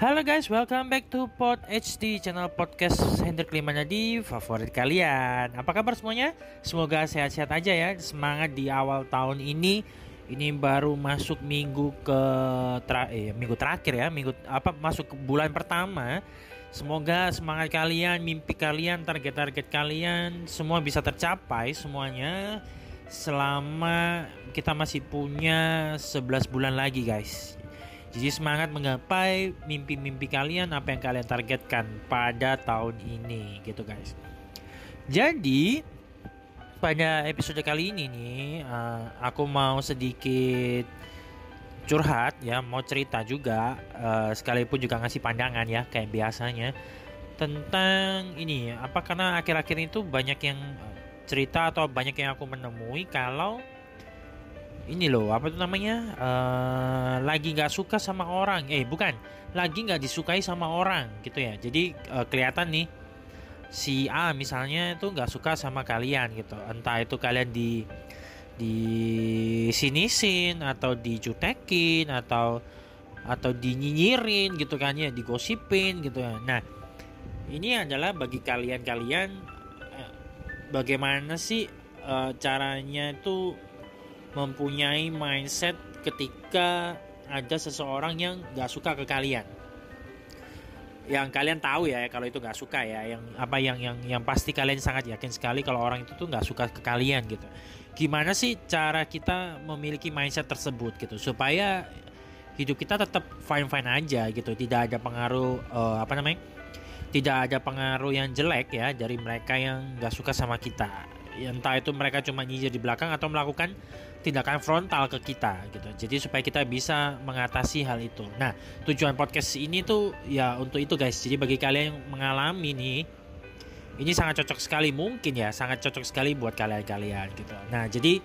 Halo guys, welcome back to Pod HD channel podcast Hendrik Limanadi favorit kalian. Apa kabar semuanya? Semoga sehat-sehat aja ya. Semangat di awal tahun ini. Ini baru masuk minggu ke tra eh, minggu terakhir ya, minggu apa masuk ke bulan pertama. Semoga semangat kalian, mimpi kalian, target-target kalian semua bisa tercapai semuanya selama kita masih punya 11 bulan lagi guys. Jadi semangat menggapai mimpi-mimpi kalian apa yang kalian targetkan pada tahun ini gitu guys. Jadi pada episode kali ini nih uh, aku mau sedikit curhat ya, mau cerita juga uh, sekalipun juga ngasih pandangan ya kayak biasanya tentang ini apa karena akhir-akhir itu banyak yang cerita atau banyak yang aku menemui kalau ini loh apa tuh namanya? Uh, lagi nggak suka sama orang. Eh bukan. Lagi nggak disukai sama orang gitu ya. Jadi uh, kelihatan nih si A misalnya itu nggak suka sama kalian gitu. Entah itu kalian di di sinisin atau dijutekin atau atau dinyinyirin gitu kan ya. Digosipin gitu ya. Nah ini adalah bagi kalian-kalian eh, bagaimana sih uh, caranya itu mempunyai mindset ketika ada seseorang yang gak suka ke kalian. Yang kalian tahu ya kalau itu gak suka ya yang apa yang yang yang pasti kalian sangat yakin sekali kalau orang itu tuh gak suka ke kalian gitu. Gimana sih cara kita memiliki mindset tersebut gitu supaya hidup kita tetap fine fine aja gitu tidak ada pengaruh uh, apa namanya tidak ada pengaruh yang jelek ya dari mereka yang gak suka sama kita entah itu mereka cuma nyijir di belakang atau melakukan tindakan frontal ke kita gitu. Jadi supaya kita bisa mengatasi hal itu. Nah, tujuan podcast ini tuh ya untuk itu guys. Jadi bagi kalian yang mengalami nih ini sangat cocok sekali mungkin ya, sangat cocok sekali buat kalian-kalian gitu. Nah, jadi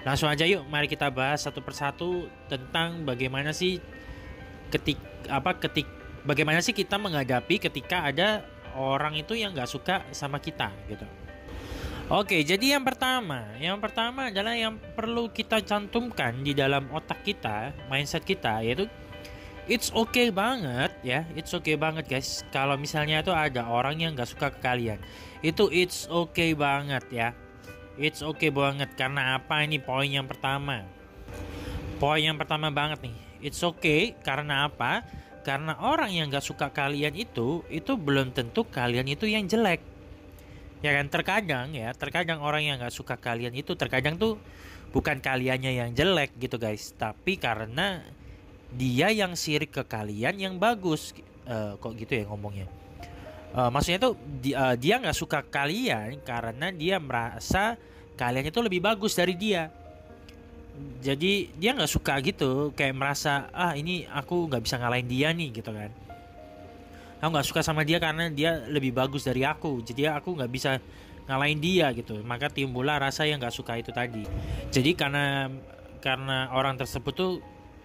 langsung aja yuk mari kita bahas satu persatu tentang bagaimana sih ketik apa ketik bagaimana sih kita menghadapi ketika ada orang itu yang nggak suka sama kita gitu. Oke, jadi yang pertama, yang pertama adalah yang perlu kita cantumkan di dalam otak kita, mindset kita yaitu it's okay banget ya, it's okay banget guys. Kalau misalnya itu ada orang yang gak suka ke kalian, itu it's okay banget ya. It's okay banget karena apa ini poin yang pertama. Poin yang pertama banget nih, it's okay karena apa? Karena orang yang gak suka kalian itu, itu belum tentu kalian itu yang jelek ya kan terkadang ya terkadang orang yang nggak suka kalian itu terkadang tuh bukan kaliannya yang jelek gitu guys. Tapi karena dia yang sirik ke kalian yang bagus uh, kok gitu ya ngomongnya? Uh, maksudnya tuh di, uh, dia nggak suka kalian karena dia merasa kalian itu lebih bagus dari dia. Jadi dia nggak suka gitu kayak merasa ah ini aku nggak bisa ngalahin dia nih gitu kan aku nggak suka sama dia karena dia lebih bagus dari aku. Jadi aku nggak bisa ngalahin dia gitu. Maka timbullah rasa yang nggak suka itu tadi. Jadi karena karena orang tersebut tuh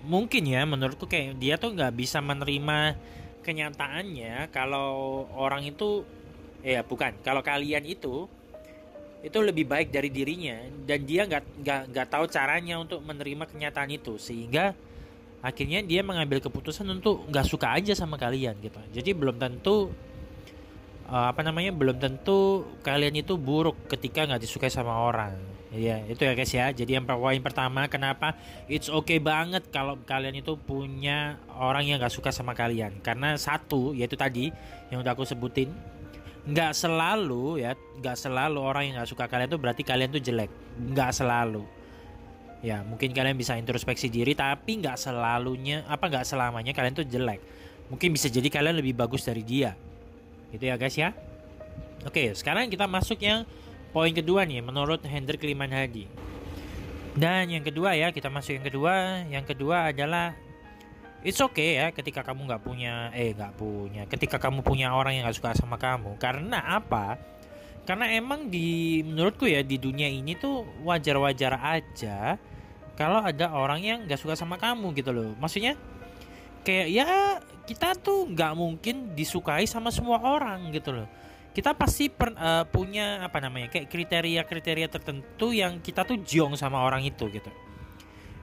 mungkin ya menurutku kayak dia tuh nggak bisa menerima kenyataannya kalau orang itu ya bukan kalau kalian itu itu lebih baik dari dirinya. Dan dia nggak nggak nggak tahu caranya untuk menerima kenyataan itu. Sehingga akhirnya dia mengambil keputusan untuk nggak suka aja sama kalian gitu. Jadi belum tentu uh, apa namanya belum tentu kalian itu buruk ketika nggak disukai sama orang. Ya itu ya guys ya. Jadi yang poin pertama kenapa? It's okay banget kalau kalian itu punya orang yang nggak suka sama kalian. Karena satu yaitu tadi yang udah aku sebutin nggak selalu ya nggak selalu orang yang nggak suka kalian itu berarti kalian tuh jelek. Nggak selalu ya mungkin kalian bisa introspeksi diri tapi nggak selalunya apa nggak selamanya kalian tuh jelek. Mungkin bisa jadi kalian lebih bagus dari dia. Gitu ya guys ya? Oke sekarang kita masuk yang poin kedua nih menurut Hendrik Liman Hadi dan yang kedua ya kita masuk yang kedua. Yang kedua adalah it's okay ya ketika kamu nggak punya eh nggak punya ketika kamu punya orang yang nggak suka sama kamu. Karena apa? Karena emang di menurutku ya di dunia ini tuh wajar-wajar aja kalau ada orang yang gak suka sama kamu gitu loh. Maksudnya kayak ya kita tuh nggak mungkin disukai sama semua orang gitu loh. Kita pasti per, uh, punya apa namanya kayak kriteria-kriteria tertentu yang kita tuh jong sama orang itu gitu.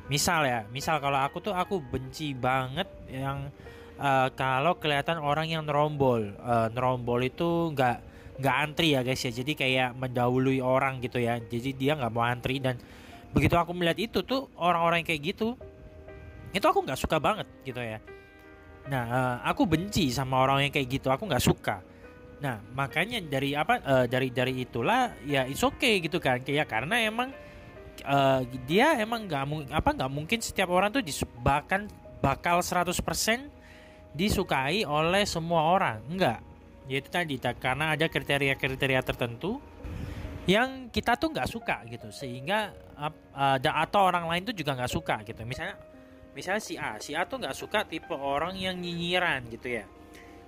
Misal ya misal kalau aku tuh aku benci banget yang uh, kalau kelihatan orang yang nerombol uh, nerombol itu nggak nggak antri ya guys ya. Jadi kayak mendahului orang gitu ya. Jadi dia nggak mau antri dan begitu aku melihat itu tuh orang-orang kayak gitu itu aku nggak suka banget gitu ya nah uh, aku benci sama orang yang kayak gitu aku nggak suka Nah, makanya dari apa uh, dari dari itulah ya it's okay gitu kan. Kayak karena emang uh, dia emang nggak apa nggak mungkin setiap orang tuh bahkan bakal 100% disukai oleh semua orang. Enggak. Yaitu tadi karena ada kriteria-kriteria tertentu yang kita tuh nggak suka gitu. Sehingga uh, atau orang lain tuh juga nggak suka gitu. Misalnya misalnya si A si A tuh nggak suka tipe orang yang nyinyiran gitu ya.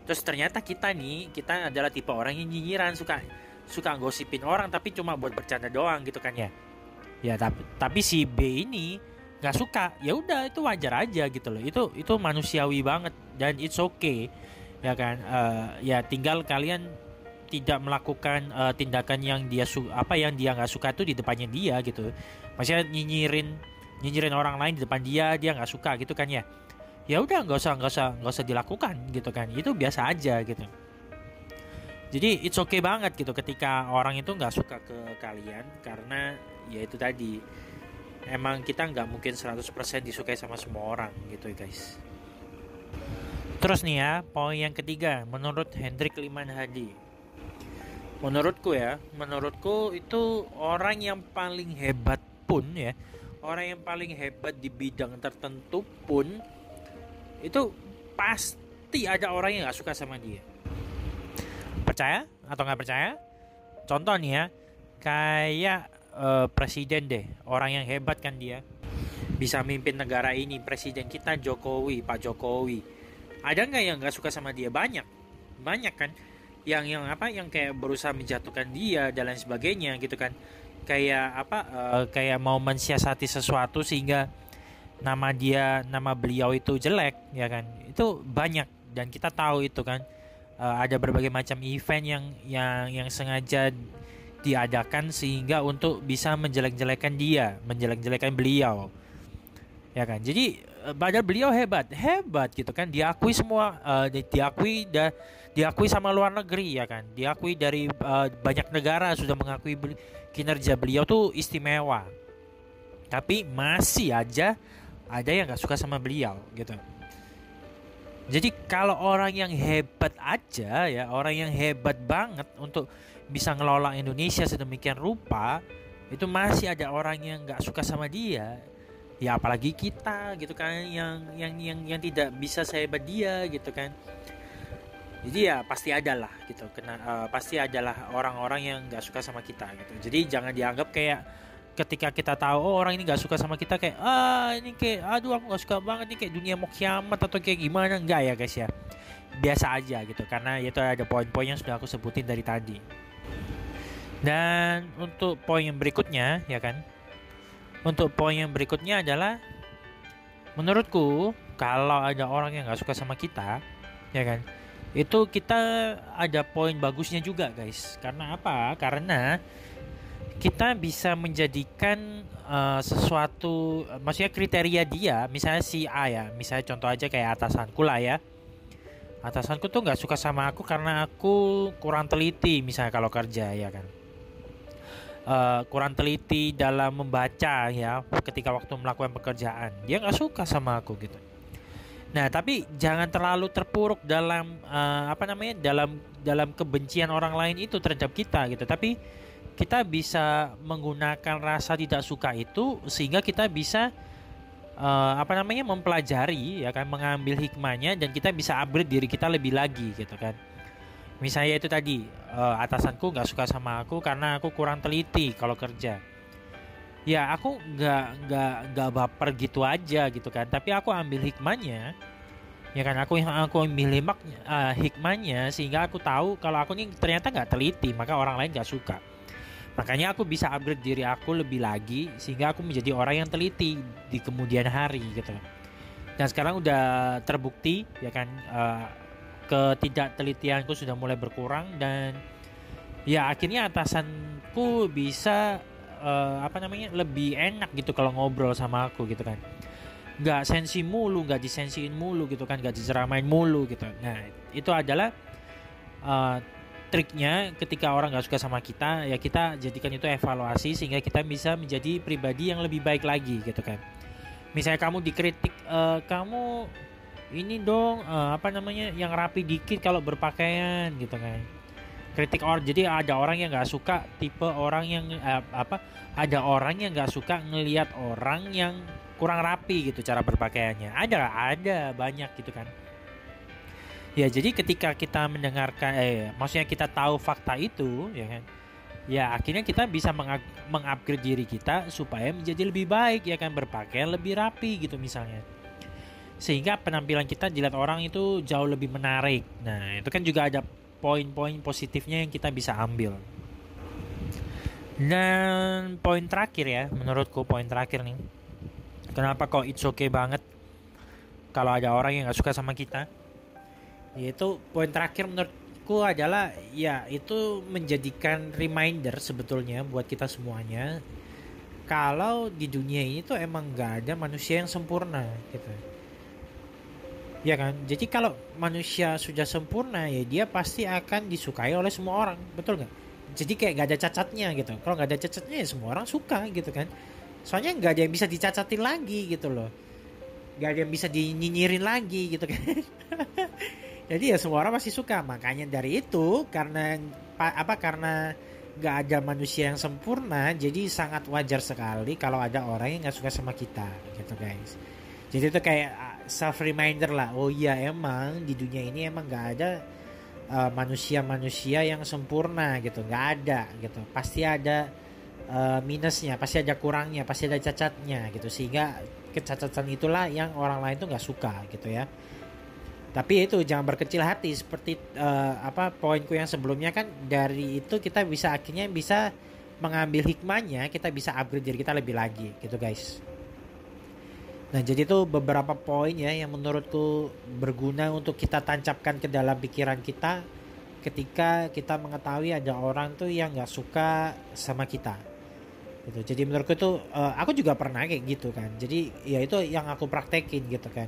Terus ternyata kita nih kita adalah tipe orang yang nyinyiran suka suka gosipin orang tapi cuma buat bercanda doang gitu kan ya. Ya tapi tapi si B ini nggak suka. Ya udah itu wajar aja gitu loh. Itu itu manusiawi banget dan it's okay ya kan? Uh, ya tinggal kalian tidak melakukan uh, tindakan yang dia su apa yang dia nggak suka itu di depannya dia gitu. Maksudnya nyinyirin nyinyirin orang lain di depan dia dia nggak suka gitu kan ya. Ya udah nggak usah nggak usah nggak usah dilakukan gitu kan. Itu biasa aja gitu. Jadi it's okay banget gitu ketika orang itu nggak suka ke kalian karena ya itu tadi. Emang kita nggak mungkin 100% disukai sama semua orang gitu guys. Terus nih ya poin yang ketiga menurut Hendrik Liman Hadi menurutku ya menurutku itu orang yang paling hebat pun ya orang yang paling hebat di bidang tertentu pun itu pasti ada orang yang nggak suka sama dia. Percaya atau nggak percaya? Contoh nih ya kayak uh, presiden deh orang yang hebat kan dia. Bisa mimpin negara ini presiden kita Jokowi Pak Jokowi. Ada nggak yang nggak suka sama dia? Banyak. Banyak kan yang yang apa yang kayak berusaha menjatuhkan dia dan lain sebagainya gitu kan. Kayak apa uh, kayak mau mensiasati sesuatu sehingga nama dia nama beliau itu jelek ya kan. Itu banyak dan kita tahu itu kan. Uh, ada berbagai macam event yang yang yang sengaja diadakan sehingga untuk bisa menjelek-jelekan dia menjelek-jelekan beliau ya kan? Jadi pada eh, beliau hebat hebat gitu kan? Diakui semua uh, diakui dan diakui sama luar negeri ya kan? Diakui dari uh, banyak negara sudah mengakui kinerja beliau tuh istimewa. Tapi masih aja ada yang nggak suka sama beliau gitu. Jadi kalau orang yang hebat aja ya orang yang hebat banget untuk bisa ngelola Indonesia sedemikian rupa itu masih ada orang yang nggak suka sama dia ya apalagi kita gitu kan yang yang yang yang tidak bisa sehebat dia gitu kan. Jadi ya pasti ada lah gitu kena uh, pasti adalah orang-orang yang nggak suka sama kita gitu. Jadi jangan dianggap kayak ketika kita tahu oh orang ini nggak suka sama kita kayak ah ini kayak aduh aku nggak suka banget nih kayak dunia mau kiamat atau kayak gimana. Enggak ya guys ya. Biasa aja gitu karena itu ada poin-poin yang sudah aku sebutin dari tadi. Dan untuk poin yang berikutnya ya kan untuk poin yang berikutnya adalah menurutku kalau ada orang yang nggak suka sama kita ya kan itu kita ada poin bagusnya juga guys. Karena apa? Karena kita bisa menjadikan uh, sesuatu maksudnya kriteria dia misalnya si A ya misalnya contoh aja kayak atasanku lah ya. Atasanku tuh nggak suka sama aku karena aku kurang teliti misalnya kalau kerja ya kan uh, kurang teliti dalam membaca ya ketika waktu melakukan pekerjaan. Dia nggak suka sama aku gitu. Nah tapi jangan terlalu terpuruk dalam uh, apa namanya dalam dalam kebencian orang lain itu terhadap kita gitu. Tapi kita bisa menggunakan rasa tidak suka itu sehingga kita bisa uh, apa namanya mempelajari ya kan mengambil hikmahnya dan kita bisa upgrade diri kita lebih lagi gitu kan misalnya itu tadi uh, atasanku nggak suka sama aku karena aku kurang teliti kalau kerja. Ya aku nggak nggak nggak baper gitu aja gitu kan. Tapi aku ambil hikmahnya ya kan? Aku yang aku ambil hikmah, uh, hikmahnya sehingga aku tahu kalau aku ini ternyata nggak teliti maka orang lain nggak suka. Makanya aku bisa upgrade diri aku lebih lagi sehingga aku menjadi orang yang teliti di kemudian hari gitu. Dan sekarang udah terbukti ya kan? Uh, ketidaktelitianku sudah mulai berkurang dan ya akhirnya atasanku bisa uh, apa namanya lebih enak gitu kalau ngobrol sama aku gitu kan. nggak sensi mulu nggak disensiin mulu gitu kan nggak diceramain mulu gitu nah itu adalah uh, triknya ketika orang nggak suka sama kita ya kita jadikan itu evaluasi sehingga kita bisa menjadi pribadi yang lebih baik lagi gitu kan misalnya kamu dikritik uh, kamu ini dong uh, apa namanya yang rapi dikit kalau berpakaian gitu kan. Kritik orang jadi ada orang yang nggak suka tipe orang yang eh, apa ada orang yang nggak suka ngelihat orang yang kurang rapi gitu cara berpakaiannya. Ada ada banyak gitu kan. Ya jadi ketika kita mendengarkan eh maksudnya kita tahu fakta itu ya kan ya akhirnya kita bisa mengupgrade diri kita supaya menjadi lebih baik ya kan berpakaian lebih rapi gitu misalnya sehingga penampilan kita dilihat orang itu jauh lebih menarik nah itu kan juga ada poin-poin positifnya yang kita bisa ambil. Dan poin terakhir ya, menurutku poin terakhir nih. Kenapa kok it's okay banget kalau ada orang yang gak suka sama kita? Yaitu poin terakhir menurutku adalah ya itu menjadikan reminder sebetulnya buat kita semuanya kalau di dunia ini tuh emang gak ada manusia yang sempurna gitu ya kan? Jadi kalau manusia sudah sempurna ya dia pasti akan disukai oleh semua orang. Betul nggak? Jadi kayak gak ada cacatnya gitu. Kalau nggak ada cacatnya ya semua orang suka gitu kan. Soalnya nggak ada yang bisa dicacatin lagi gitu loh. Nggak ada yang bisa dinyinyirin lagi gitu kan. Jadi ya semua orang pasti suka. Makanya dari itu karena apa karena nggak ada manusia yang sempurna jadi sangat wajar sekali kalau ada orang yang nggak suka sama kita gitu guys. Jadi itu kayak self reminder lah. Oh iya emang di dunia ini emang nggak ada uh, manusia-manusia uh, yang sempurna gitu. Nggak ada gitu. Pasti ada uh, minusnya pasti ada kurangnya pasti ada cacatnya gitu. Sehingga kecacatan itulah yang orang lain tuh nggak suka gitu ya. Tapi itu jangan berkecil hati. Seperti uh, apa poinku yang sebelumnya kan dari itu kita bisa akhirnya bisa mengambil hikmahnya kita bisa upgrade diri kita lebih lagi gitu guys Nah, jadi itu beberapa poin ya yang menurutku berguna untuk kita tancapkan ke dalam pikiran kita ketika kita mengetahui ada orang tuh yang nggak suka sama kita. Gitu. Jadi menurutku itu uh, aku juga pernah kayak gitu kan. Jadi ya itu yang aku praktekin gitu kan.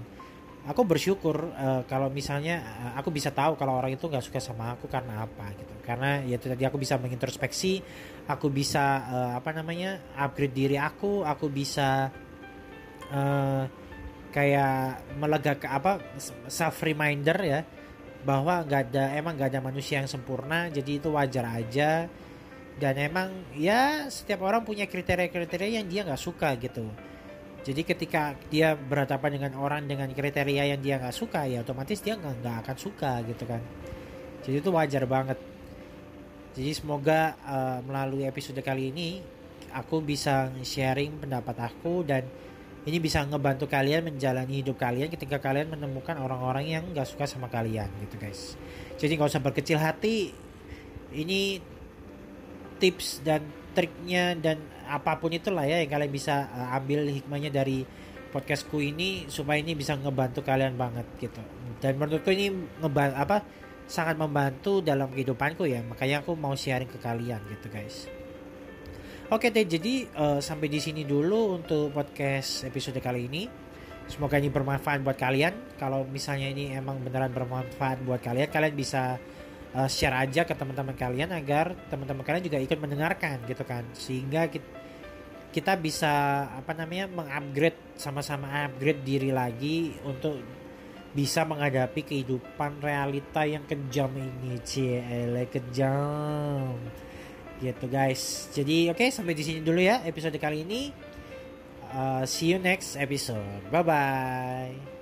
Aku bersyukur uh, kalau misalnya uh, aku bisa tahu kalau orang itu nggak suka sama aku karena apa gitu. Karena ya tadi aku bisa mengintrospeksi, aku bisa uh, apa namanya upgrade diri aku, aku bisa uh, kayak melegakan apa self reminder ya bahwa nggak ada emang nggak ada manusia yang sempurna jadi itu wajar aja. Dan emang ya setiap orang punya kriteria-kriteria yang dia nggak suka gitu. Jadi ketika dia berhadapan dengan orang dengan kriteria yang dia nggak suka ya otomatis dia nggak akan suka gitu kan. Jadi itu wajar banget. Jadi semoga uh, melalui episode kali ini aku bisa sharing pendapat aku dan ini bisa ngebantu kalian menjalani hidup kalian ketika kalian menemukan orang-orang yang gak suka sama kalian gitu guys. Jadi nggak usah berkecil hati. Ini tips dan triknya dan apa pun itulah ya yang kalian bisa uh, ambil hikmahnya dari podcastku ini supaya ini bisa ngebantu kalian banget gitu. Dan menurutku ini ngebantu apa sangat membantu dalam kehidupanku ya. Makanya aku mau sharing ke kalian gitu guys Oke deh, jadi uh, sampai di sini dulu untuk podcast episode kali ini. Semoga ini bermanfaat buat kalian. Kalau misalnya ini emang beneran bermanfaat buat kalian, kalian bisa uh, share aja ke teman-teman kalian agar teman-teman kalian juga ikut mendengarkan gitu kan. Sehingga kita, kita bisa apa namanya mengupgrade sama-sama upgrade diri lagi untuk bisa menghadapi kehidupan realita yang kejam ini. Cie, kejam gitu guys. Jadi oke okay, sampai di sini dulu ya episode kali ini. Uh, see you next episode. Bye bye